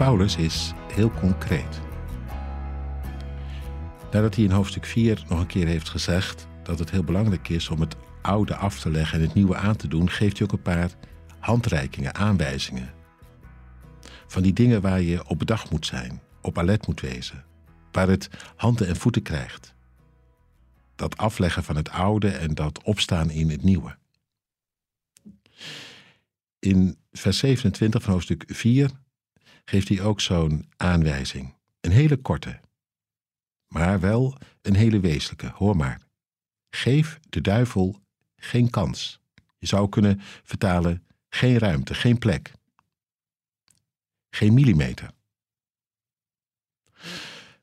Paulus is heel concreet. Nadat hij in hoofdstuk 4 nog een keer heeft gezegd dat het heel belangrijk is om het oude af te leggen en het nieuwe aan te doen, geeft hij ook een paar handreikingen, aanwijzingen. Van die dingen waar je op bedacht moet zijn, op alert moet wezen, waar het handen en voeten krijgt. Dat afleggen van het oude en dat opstaan in het nieuwe. In vers 27 van hoofdstuk 4 geeft hij ook zo'n aanwijzing. Een hele korte, maar wel een hele wezenlijke. Hoor maar. Geef de duivel geen kans. Je zou kunnen vertalen geen ruimte, geen plek. Geen millimeter.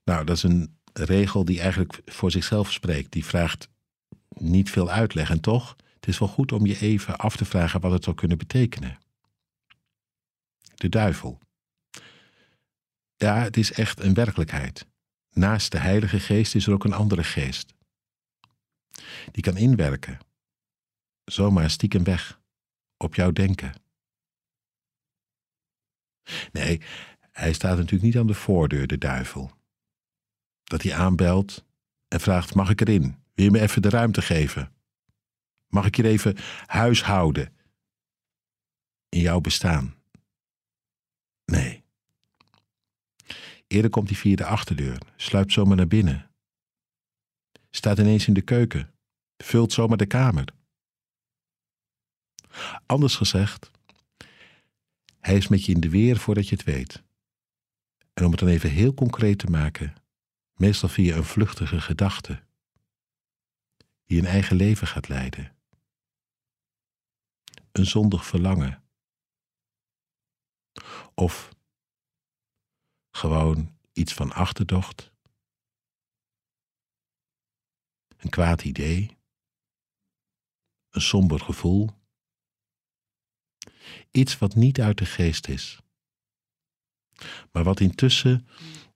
Nou, dat is een regel die eigenlijk voor zichzelf spreekt. Die vraagt niet veel uitleg. En toch, het is wel goed om je even af te vragen wat het zou kunnen betekenen. De duivel. Ja, het is echt een werkelijkheid. Naast de Heilige Geest is er ook een andere geest. Die kan inwerken. Zomaar stiekem weg. Op jouw denken. Nee, hij staat natuurlijk niet aan de voordeur, de duivel. Dat hij aanbelt en vraagt: Mag ik erin? Wil je me even de ruimte geven? Mag ik hier even huishouden in jouw bestaan? Nee. Eerder komt hij via de achterdeur, sluipt zomaar naar binnen. Staat ineens in de keuken, vult zomaar de kamer. Anders gezegd, hij is met je in de weer voordat je het weet. En om het dan even heel concreet te maken, meestal via een vluchtige gedachte, die een eigen leven gaat leiden. Een zondig verlangen. Of gewoon iets van achterdocht. Een kwaad idee. Een somber gevoel. Iets wat niet uit de geest is. Maar wat intussen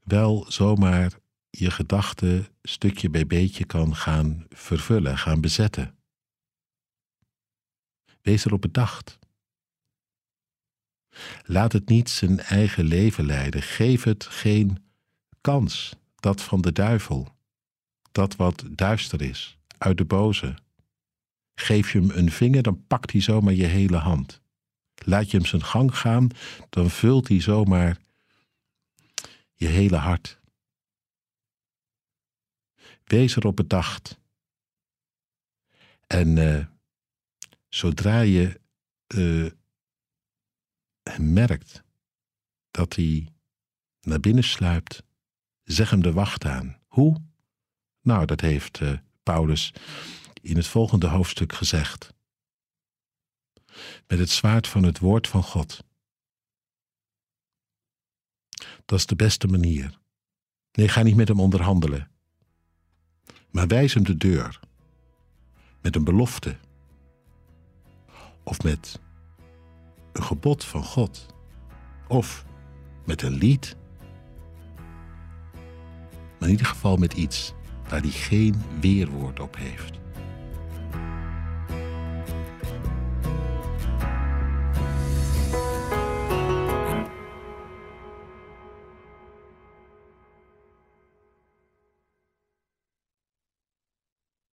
wel zomaar je gedachten stukje bij beetje kan gaan vervullen, gaan bezetten. Wees erop bedacht. Laat het niet zijn eigen leven leiden. Geef het geen kans, dat van de duivel, dat wat duister is, uit de boze. Geef je hem een vinger, dan pakt hij zomaar je hele hand. Laat je hem zijn gang gaan, dan vult hij zomaar je hele hart. Wees erop bedacht. En uh, zodra je uh, merkt dat hij naar binnen sluipt, zeg hem de wacht aan. Hoe? Nou, dat heeft uh, Paulus in het volgende hoofdstuk gezegd. Met het zwaard van het woord van God. Dat is de beste manier. Nee, ga niet met hem onderhandelen. Maar wijs hem de deur. Met een belofte. Of met een gebod van God. Of met een lied. Maar in ieder geval met iets waar hij geen weerwoord op heeft.